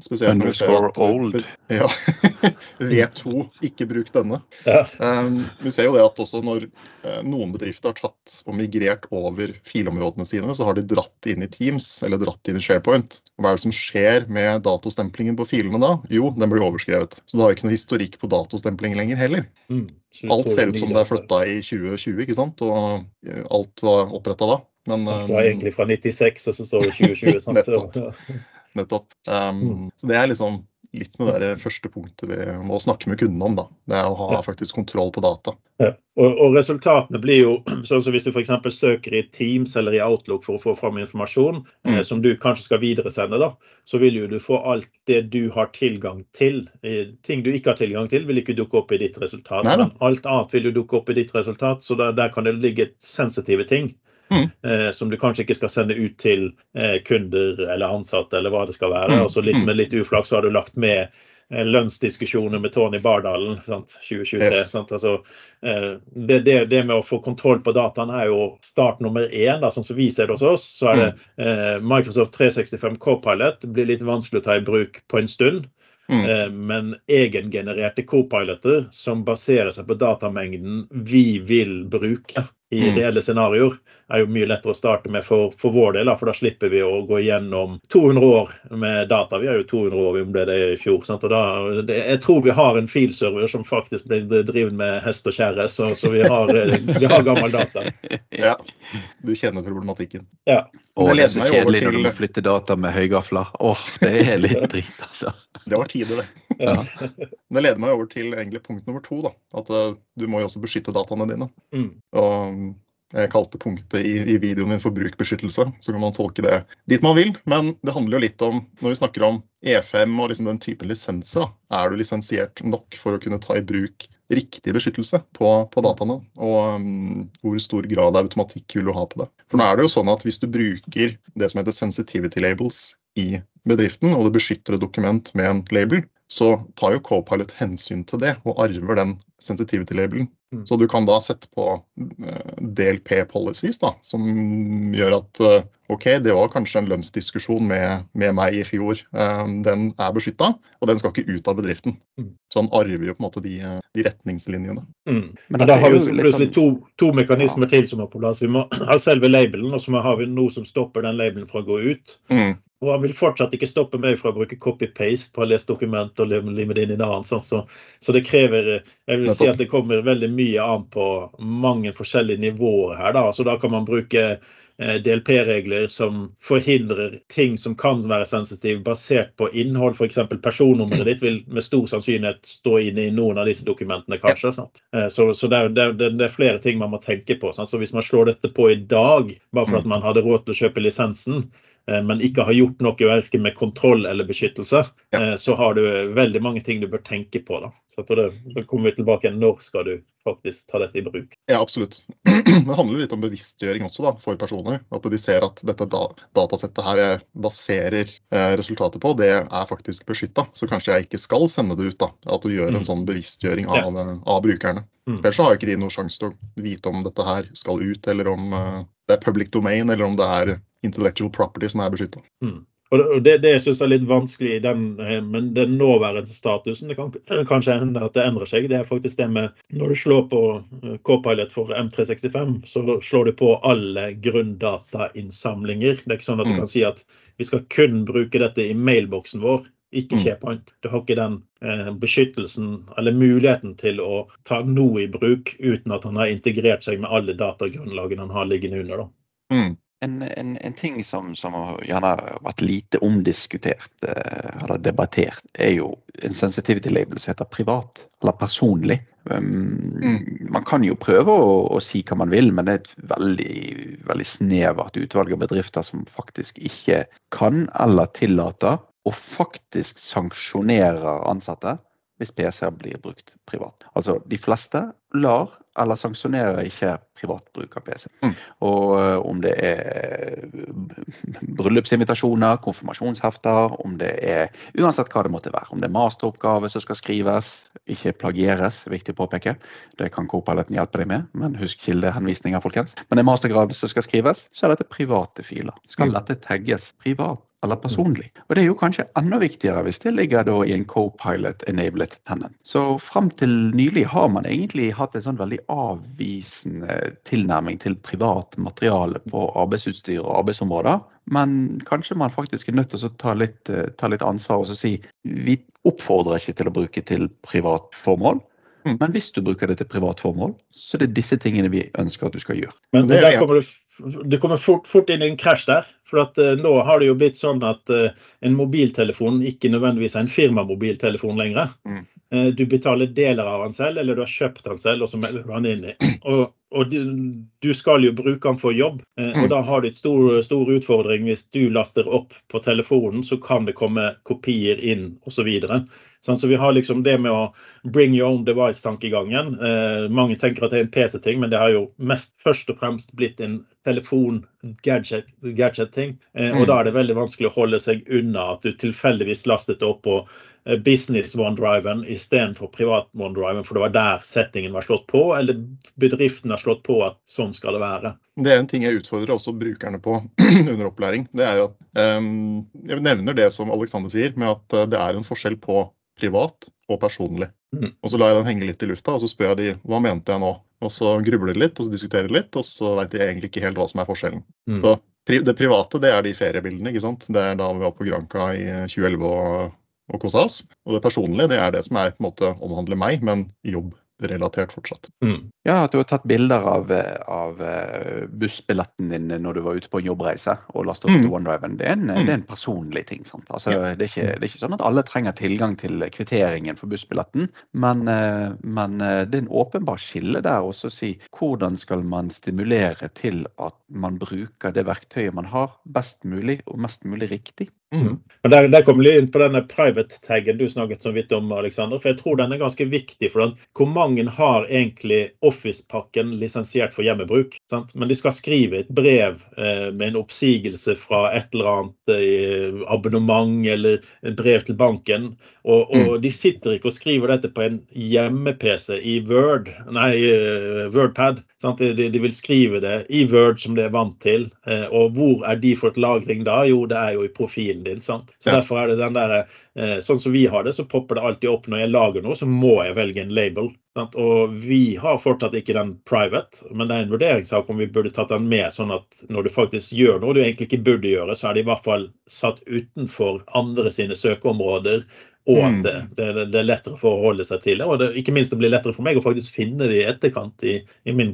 spesielt når vi ser at old. Ja. V2, ikke bruk denne. Ja. Um, vi ser jo det at også når eh, noen bedrifter har tatt og migrert over filområdene sine, så har de dratt inn i Teams eller dratt inn i SharePoint. Og Hva er det som skjer med datostemplingen på filene da? Jo, den blir overskrevet. Så du har ikke noe historikk på datostempling lenger heller. Mm. Alt ser ut som det er flytta i 2020, ikke sant? Og eh, alt var oppretta da. Men Det var um, egentlig fra 96, og så står det 2020. Sant? Nettopp. nettopp. Um, Mm. Så det er liksom litt med det første punktet vi må snakke med kundene om, da. Det er å ha faktisk kontroll på data. ja. og, og resultatene blir jo sånn som hvis du f.eks. søker i Teams eller i Outlook for å få fram informasjon eh, Mm. som du kanskje skal videresende, da, så vil jo du få alt det du har tilgang til. Eh, Ting du ikke har tilgang til, vil ikke dukke opp i ditt resultat. Nei. Men alt annet vil jo dukke opp i ditt resultat, så der, der kan det ligge sensitive ting. Mm. Eh, som du kanskje ikke skal sende ut til eh, kunder eller ansatte eller hva det skal være. Mm. Og så litt, Mm. med litt uflaks så har du lagt med eh, lønnsdiskusjoner med Tony Bardalen sant? 2023. Yes. Sant? Altså, eh, det, det, det med å få kontroll på dataen er jo start nummer én. Da, sånn som vi ser det hos oss. Så er det eh, Microsoft 365 Copilot blir litt vanskelig å ta i bruk på en stund. Mm. Eh, Men egengenererte co-piloter som baserer seg på datamengden vi vil bruke i Mm. reelle scenarioer, er jo mye lettere å starte med for, for vår del. For da slipper vi å gå gjennom 200 år med data. Vi har jo 200 år, vi ble det i fjor. sant? Og da, det, jeg tror vi har en filserver som faktisk blir drevet med hest og kjerre, så, så vi, har, eh, vi har gammel data. Ja, du kjenner problematikken. Ja. Å, Det det er så kjedelig når du flytter data med høygafler. Åh, det er litt dritt, altså. Det var tider, det. Ja. Det leder meg over til egentlig punkt nummer to. da, At eh, du må jo også beskytte dataene dine. Mm. Og mm, jeg kalte punktet i, i videoen min for brukbeskyttelse. Så kan man tolke det dit man vil. Men det handler jo litt om, når vi snakker om E5 og liksom den typen lisenser, er du lisensiert nok for å kunne ta i bruk riktig beskyttelse på, på dataene? Og um, hvor stor grad av automatikk vil du ha på det? For nå er det jo sånn at hvis du bruker det som heter sensitivity labels i bedriften, og du beskytter et dokument med en label, så tar jo Copilot hensyn til det og arver den sensitivity-labelen. Mm. Så du kan da sette på eh, DLP policies, da, som gjør at eh, OK, det var kanskje en lønnsdiskusjon med, med meg i fjor. Eh, Den er beskytta, og den skal ikke ut av bedriften. Mm. Så han arver jo på en måte de, de retningslinjene. Mm. Men da er har vi plutselig sånn- to, to mekanismer til som er på plass. Vi må ha selve labelen, og så har vi noe som stopper den labelen fra å gå ut. Mm. Og han vil fortsatt ikke stoppe meg fra å bruke copy-paste på å lese dokument og lime det inn i en annen. Sånn. Så, så det krever Jeg vil si at det kommer veldig mye an på mange forskjellige nivåer her. Da. Så da kan man bruke eh, DLP-regler som forhindrer ting som kan være sensitive, basert på innhold. F.eks. personnummeret ditt vil med stor sannsynlighet stå inne i noen av disse dokumentene, kanskje. Eh, Så, så det, er, det, er- det er flere ting man må tenke på. Sant? Så hvis man slår dette på i dag, bare for at man hadde råd til å kjøpe lisensen, men ikke har gjort noe verken med kontroll eller beskyttelse, Ja. eh, så har du veldig mange ting du bør tenke på. Da. Så det, da kommer vi tilbake igjen. Når skal du faktisk ta dette i bruk? Ja, absolutt. Det handler litt om bevisstgjøring også da, for personer. At de ser at dette da, datasettet her jeg baserer eh, resultatet på, det er faktisk beskytta. Så kanskje jeg ikke skal sende det ut. da, At du gjør Mm. en sånn bevisstgjøring av, ja. av brukerne. Mm. Ellers så har ikke de noen sjanse til å vite om dette her skal ut, eller om eh, det er public domain, eller om det er intellectual property som er beskytta. Mm. Og det- det, det jeg er litt vanskelig i den, eh, men den nåværende statusen, det kan eh, kanskje hende at det endrer seg, det er faktisk det med når du slår på K-Pilot for M365, så slår du på alle grunndatainnsamlinger. Det er ikke sånn at du Mm. kan si at vi skal kun bruke dette i mailboksen vår. Ikke Mm. SharePoint. Du har ikke den eh, beskyttelsen eller muligheten til å ta noe i bruk uten at han har integrert seg med alle datagrunnlagene han har liggende under. Da. Mm. En, en, en ting som, som gjerne har vært lite omdiskutert eh, eller debattert, er jo en sensitivity label som heter privat eller personlig. Um, Man kan jo prøve å, å si hva man vil, men det er et veldig, veldig snevert utvalg av bedrifter som faktisk ikke kan eller tillater og faktisk sanksjonerer ansatte hvis PC-er blir brukt privat. Altså de fleste lar eller sanksjonerer ikke privat bruk av PC. Mm. Og eh, om det er bryllupsinvitasjoner, konfirmasjonshefter, om det er uansett hva det måtte være. Om det er masteroppgave som skal skrives, ikke plagieres, viktig å påpeke. Det kan Copiloten hjelpe deg med, men husk kildehenvisninger, folkens. Men det er mastergrad som skal skrives, så er dette private filer. Skal Mm. dette tagges privat? Eller personlig. Og Det er jo kanskje enda viktigere hvis det ligger da i en co-pilot enabled tenant. Så fram til nylig har man egentlig hatt en sånn veldig avvisende tilnærming til privat materiale på arbeidsutstyr og arbeidsområder. Men kanskje man faktisk er nødt til å ta litt, eh, ta litt ansvar og si vi oppfordrer ikke til å bruke til privat formål. Mm. Men hvis du bruker det til privat formål, så er det disse tingene vi ønsker at du skal gjøre. Men Det er der kommer du, du kommer fort, fort inn i en krasj der. For at uh, nå har det jo blitt sånn at uh, en mobiltelefon ikke nødvendigvis er en firmamobiltelefon lenger. Mm. Uh, du betaler deler av den selv, eller du har kjøpt den selv, og så melder du den inn i. Og, og du, du skal jo bruke den for jobb, og Mm. da har du en stor, stor utfordring hvis du laster opp på telefonen, så kan det komme kopier inn osv. Sånn, så vi har liksom det med å bring your own device-tankegangen. Eh, mange tenker at det er en PC-ting, men det har jo mest først og fremst blitt en telefon-gadget-ting. eh, Mm. Og da er det veldig vanskelig å holde seg unna at du tilfeldigvis lastet opp på eh, business OneDriven istedenfor privat OneDriven, for det var der settingen var slått på, eller bedriften har slått på at sånn skal det være? Det er en ting jeg utfordrer også brukerne på under opplæring. Det er jo at um, Jeg nevner det som Alexander sier, med at det er en forskjell på privat og personlig. Mm. Og Så lar jeg den henge litt i lufta, og så spør jeg de hva mente jeg nå? Og så grubler de litt, og så diskuterer de litt, og så veit de egentlig ikke helt hva som er forskjellen. Mm. Så det private det er de feriebildene. ikke sant? Det er da vi var på Granca i 2011 og, og kosa oss. Og det personlige det er det som er på en måte omhandler meg, men jobb relatert fortsatt. Mm. Ja, At du har tatt bilder av, av, eh, bussbilletten din når du var ute på en jobbreise og lastet opp mm. til OneDriven. Det en, mm. det er en personlig ting. Altså, ja. det, er ikke, det, er ikke, sånn at alle trenger tilgang til kvitteringen for bussbilletten, men, eh, men eh, det er en åpenbar skille der også å si hvordan skal man stimulere til at man bruker det verktøyet man har, best mulig og mest mulig riktig. Mm. Men der, der kommer vi inn på denne private-taggen du snakket så vidt om, Alexander. For jeg tror den er ganske viktig. for den. Hvor mange har egentlig Office-pakken lisensiert for hjemmebruk? Sant? Men de skal skrive et brev eh, med en oppsigelse fra et eller annet eh, abonnement eller brev til banken. Og, og mm. de sitter ikke og skriver dette på en hjemme-PC i Word, nei, uh, Wordpad. De, de, de, vil skrive det i Word som de er vant til. Uh, og hvor er de for et lagring da? Jo, det er jo i profilen din. sant? Så ja. Derfor er det den der, uh, Sånn som vi har det, så popper det alltid opp når jeg lager noe, så må jeg velge en label. Sant? Og vi har fortsatt ikke den private, men det er en vurderingssak om vi burde tatt den med, sånn at når du faktisk gjør noe du egentlig ikke burde gjøre, så er det i hvert fall satt utenfor andre sine søkeområder og at mm. det, det, det, er lettere for å holde seg til det. Og det, ikke minst det blir lettere for meg å faktisk finne det i etterkant i, i min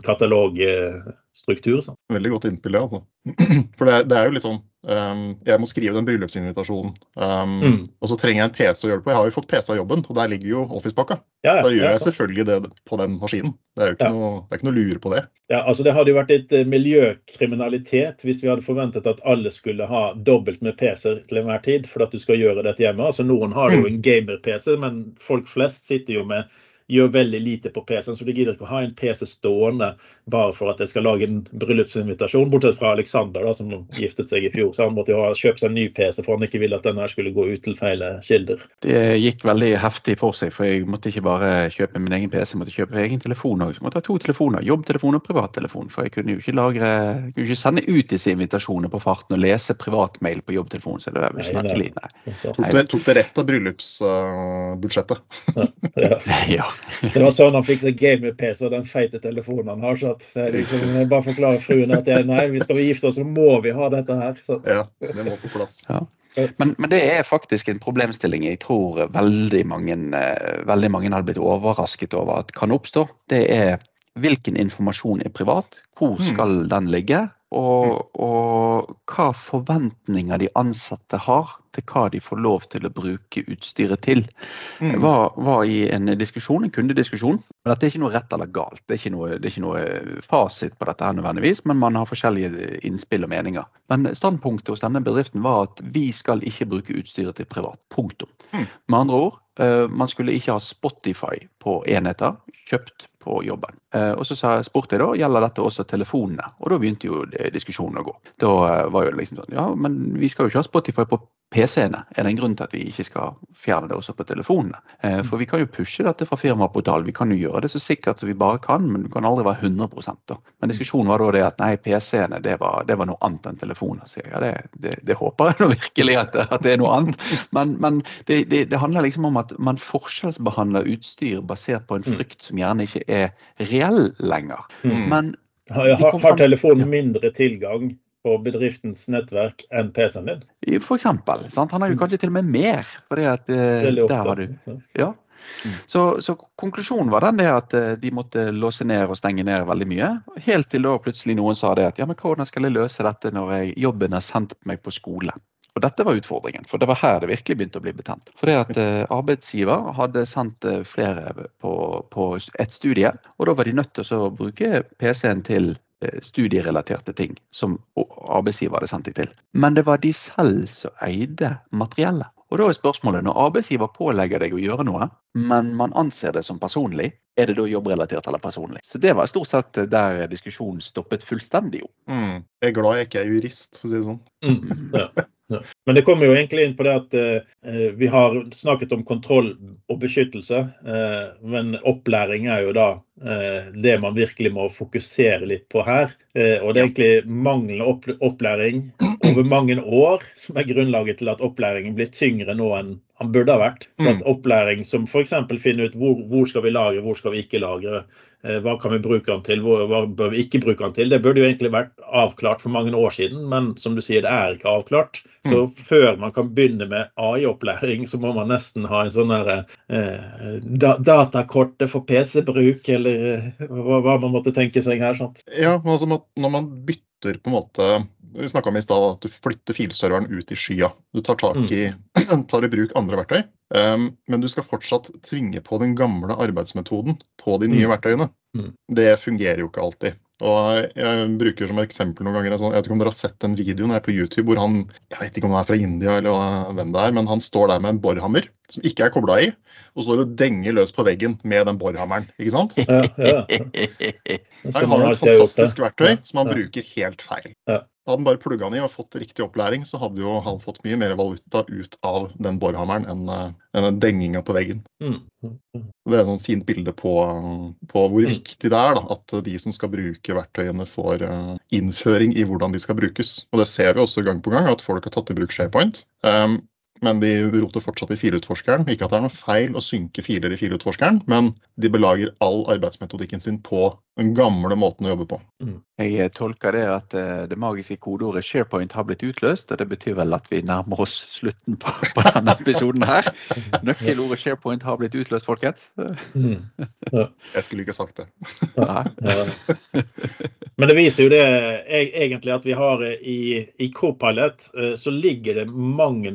katalogstruktur. Så. Veldig godt innspill, det. altså. For det, det, er jo litt sånn um, Jeg må skrive den bryllupsinvitasjonen. Um, mm. Og så trenger jeg en PC å gjøre det på. Jeg har jo fått PC av jobben, og der ligger jo Office-pakka. Ja, ja, da gjør jeg selvfølgelig det på den maskinen. Det er jo ikke, noe, det er ikke noe lure på det. Ja, altså Det hadde jo vært litt eh, miljøkriminalitet hvis vi hadde forventet at alle skulle ha dobbelt med PC-er til enhver tid for at du skal gjøre dette hjemme. Altså Noen har jo mm. en gamer-PC, men folk flest sitter jo med gjør veldig lite på PC-en, så de gidder ikke å ha en PC stående bare for at jeg skal lage en bryllupsinvitasjon. Bortsett fra Alexander, da, som giftet seg i fjor. Så han måtte jo ha kjøpt seg en ny PC for han ikke ville at denne skulle gå ut til feil kilder. Det gikk veldig heftig for seg, for jeg måtte ikke bare kjøpe min egen PC, jeg måtte kjøpe egen telefon òg. Måtte ha to telefoner, jobbtelefon og privattelefon. For jeg kunne jo ikke lagre, kunne ikke sende ut disse invitasjonene på farten og lese privatmail på jobbtelefonen. Så det var snakkelig, nei. Tok det, tok det rett av bryllupsbudsjettet? Uh, ja. ja. Det var sånn han fikk seg gaming-PC og den feite telefonen han har. så at liksom, jeg bare forklarer fruen at jeg, nei, vi skal vi gifte oss, så må vi ha dette her. Så. Ja, det må på plass. Ja. Men, men, det er faktisk en problemstilling jeg tror veldig mange, eh, veldig mange har blitt overrasket over at kan oppstå. Det er hvilken informasjon er privat, hvor mm. skal den ligge, og, mm. og, hva forventninger de ansatte har til hva de får lov til å bruke utstyret til. Det mm. var, var, i en diskusjon, en kundediskusjon. Men dette er ikke noe rett eller galt. Det er ikke noe, det er ikke noe fasit på dette her nødvendigvis, men man har forskjellige innspill og meninger. Men standpunktet hos denne bedriften var at vi skal ikke bruke utstyret til privat. Punktum. Mm. Med andre ord, eh, man skulle ikke ha Spotify på enheter kjøpt på jobben. Eh, og så spurte jeg da gjelder dette også telefonene, og da begynte jo diskusjonen å gå. Da eh, var jo liksom sånn ja, men vi skal jo ikke ha Spotify på PC-ene. Er det en grunn til at vi ikke skal fjerne det også på telefonene? Eh, for vi kan jo pushe dette fra firmaportal, vi kan jo gjøre det så sikkert som vi bare kan, men du kan aldri være 100 da. Men diskusjonen var da det at nei, PC-ene det, det, var noe annet enn telefoner. Så ja, det, det, det håper jeg nå virkelig at, at, det er noe annet. Men, men det, handler liksom om at man forskjellsbehandler utstyr basert på en mm. frykt som gjerne ikke er reell lenger. Mm. Men har, har telefonen mindre tilgang på bedriftens nettverk enn PC-en din? For eksempel, sant? Han har jo mm. kanskje til og med mer. fordi at eh, der var du, ja. Mm. Så, så, konklusjonen var den det at eh, de måtte låse ned og stenge ned veldig mye. Helt til da plutselig noen sa det at ja, men hvordan skal jeg løse dette når jeg, jobben har sendt meg på skole? Og dette var utfordringen, for det var her det virkelig begynte å bli betent. For det at eh, arbeidsgiver hadde sendt flere på, på et studie, og da var de nødt til å bruke PC-en til studierelaterte ting som arbeidsgiver hadde sendt deg til. Men det var de selv som eide materiellet. Og da er spørsmålet, når arbeidsgiver pålegger deg å gjøre noe, men man anser det som personlig, er det da jobbrelatert eller personlig? Så det var stort sett der diskusjonen stoppet fullstendig Mm. Jeg er glad jeg ikke er jurist, for å si det sånn. Mm. Ja. Men det kommer jo egentlig inn på det at eh, vi har snakket om kontroll og beskyttelse. Eh, men opplæring er jo da eh, det man virkelig må fokusere litt på her. Eh, og det er egentlig manglende opp opplæring over mange år som er grunnlaget til at opplæringen blir tyngre nå enn han burde ha vært. For at opplæring som f.eks. finner ut hvor, hvor skal vi lagre, hvor skal vi ikke lagre. Eh, hva kan vi bruke den til, hva bør vi ikke bruke den til? Det burde jo egentlig vært avklart for mange år siden, men som du sier, det er ikke avklart. Så Mm. før man kan begynne med AI-opplæring, så må man nesten ha en sånn derre eh, da, datakortet for PC-bruk, eller eh, hva, hva man måtte tenke seg her. sant? Ja, altså når man bytter på en måte Vi snakka om i stad at du flytter filserveren ut i skya. Du tar, tak i, tar i bruk andre verktøy. Um, men du skal fortsatt tvinge på den gamle arbeidsmetoden på de nye Mm. verktøyene. Mm. Det fungerer jo ikke alltid. Og Jeg bruker som eksempel noen ganger, altså, jeg vet ikke om dere har sett en video nå på YouTube hvor han jeg vet ikke om han er fra India eller hvem det er, men han står der med en borhammer som ikke er kobla i, og står og denger løs på veggen med den borhammeren. ikke sant? Ja, ja. Han Som har et fantastisk verktøy som han ja. bruker helt feil. Ja. Hadde han bare plugga den i og fått riktig opplæring, så hadde jo han fått mye mer valuta ut av den borhammeren enn eh, enn den denginga på veggen. Mm, mm, mm. Det er et sånt fint bilde på, på hvor Mm. viktig det er da, at de som skal bruke verktøyene, får eh, innføring i hvordan de skal brukes. Og Det ser vi også gang på gang, at folk har tatt i bruk SharePoint. Um, men de roter fortsatt i fileutforskeren. Ikke at det er noe feil å synke filer i fileutforskeren, men de belager all arbeidsmetodikken sin på den gamle måten å jobbe på. Jeg eh, tolker det at eh, det magiske kodeordet SharePoint har blitt utløst, og det betyr vel at vi nærmer oss slutten på, på denne episoden her. Nøkkelordet SharePoint har blitt utløst, folkens. Mm. Jeg skulle ikke sagt det. Ja. Men det viser jo det e- egentlig at vi har eh, i, i Copilot eh, så ligger det mange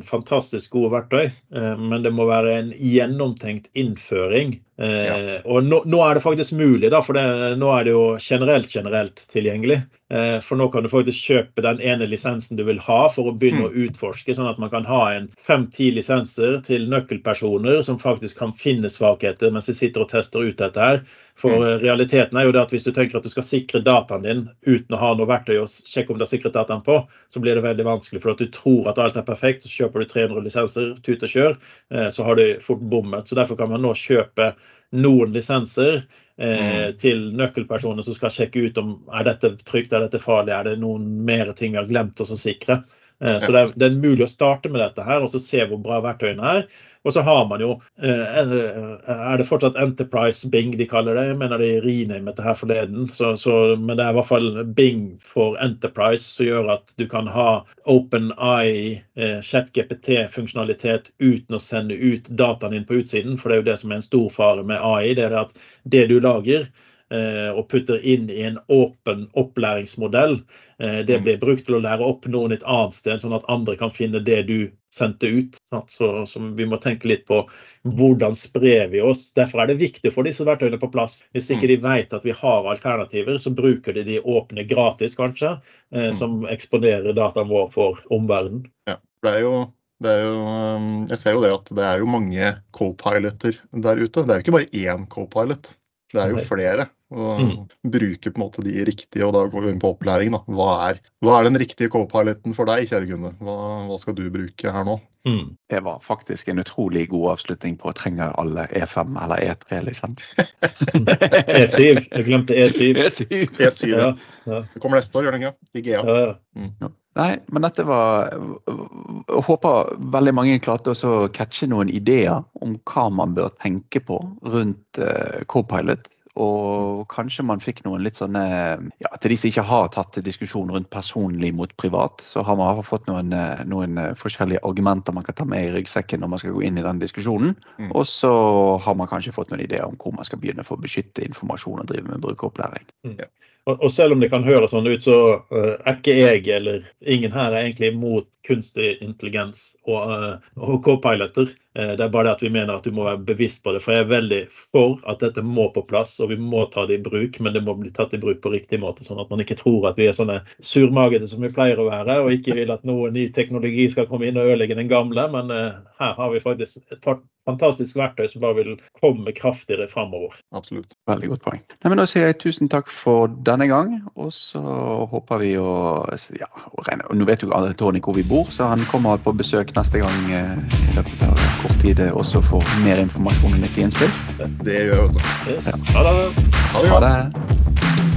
fantastisk gode verktøy, eh, men det må være en gjennomtenkt innføring. Eh, Og nå, nå er det faktisk mulig, da, for det, nå er det jo generelt generelt tilgjengelig. Eh, For nå kan du faktisk kjøpe den ene lisensen du vil ha for å begynne å utforske, sånn at man kan ha en fem-ti lisenser til nøkkelpersoner som faktisk kan finne svakheter mens de sitter og tester ut dette her. For eh, realiteten er jo det at hvis du tenker at du skal sikre dataen din uten å ha noe verktøy å sjekke om du har sikret dataen på, så blir det veldig vanskelig. For at du tror at alt er perfekt, så kjøper du 300 lisenser, tut og kjør, eh, så har du fort bommet. Så derfor kan man nå kjøpe noen lisenser eh, til nøkkelpersoner som skal sjekke ut om er dette trygt, er dette farlig, er det noen mer ting vi har glemt oss å sikre. Eh, Så det er, det er mulig å starte med dette her og så se hvor bra verktøyene er. Og så har man jo eh, Er det fortsatt Enterprise Bing de kaller det? Jeg mener de renamet det her forleden. Så, så, men det er i hvert fall Bing for Enterprise som gjør at du kan ha OpenEye, chat ChatGPT-funksjonalitet uten å sende ut dataen din på utsiden. For det er jo det som er en stor fare med AI. Det er at det du lager eh, og putter inn i en åpen opplæringsmodell, eh, det Mm. blir brukt til å lære opp noen et annet sted, sånn at andre kan finne det du sendte ut. Sant? Så, så vi må tenke litt på hvordan sprer vi oss. Derfor er det viktig å få disse verktøyene på plass. Hvis ikke de vet at vi har alternativer, så bruker de de åpne gratis, kanskje, eh, Mm. som eksponerer dataen vår for omverdenen. Ja, det er jo det er jo, jeg ser jo det at det er jo mange co-piloter der ute. Det er jo ikke bare én co-pilot, det er jo flere. Og Mm. bruke på en måte de riktige, og da går vi inn på opplæring. da. Hva er, hva er den riktige co-piloten for deg, kjære Gunne? Hva, hva skal du bruke her nå? Mm. Det var faktisk en utrolig god avslutning på trenger alle E5 eller E3, liksom. E7. Jeg glemte E E7. E7. E7. Ja, ja, Det kommer neste år, gjør det ikke? I GA. ja, ja. Nei, men dette var Jeg håper veldig mange klarte å catche noen ideer om hva man bør tenke på rundt uh, Copilot. Og kanskje man fikk noen litt sånne ja, Til de som ikke har tatt diskusjon rundt personlig mot privat, så har man fått noen, eh, noen eh, forskjellige argumenter man kan ta med i ryggsekken når man skal gå inn i den diskusjonen. Mm. Og så har man kanskje fått noen ideer om hvor man skal begynne for å beskytte informasjon og drive med brukeropplæring. Og, selv om det kan høres sånn ut, så eh, er ikke jeg eller ingen her er egentlig imot kunstig intelligens og, eh, og co-piloter. Eh, det er bare det at vi mener at du må være bevisst på det. For jeg er veldig for at dette må på plass, og vi må ta det i bruk. Men det må bli tatt i bruk på riktig måte, sånn at man ikke tror at vi er sånne surmagede som vi pleier å være, og ikke vil at noe ny teknologi skal komme inn og ødelegge den gamle. Men eh, her har vi faktisk et par fantastisk verktøy som bare vil komme kraftigere framover. Absolutt. Veldig godt poeng. Nei, men Da sier jeg tusen takk for denne gang. Og så håper vi å ja, å regne. og Nå vet jo alle Tony hvor vi bor, Bror, så han kommer på besøk neste gang eh, i løpet av kort tid eh, også for mer informasjon og nyttig innspill. Det gjør jeg, vet du. Yes. Ha det. Ha det Ha godt. det.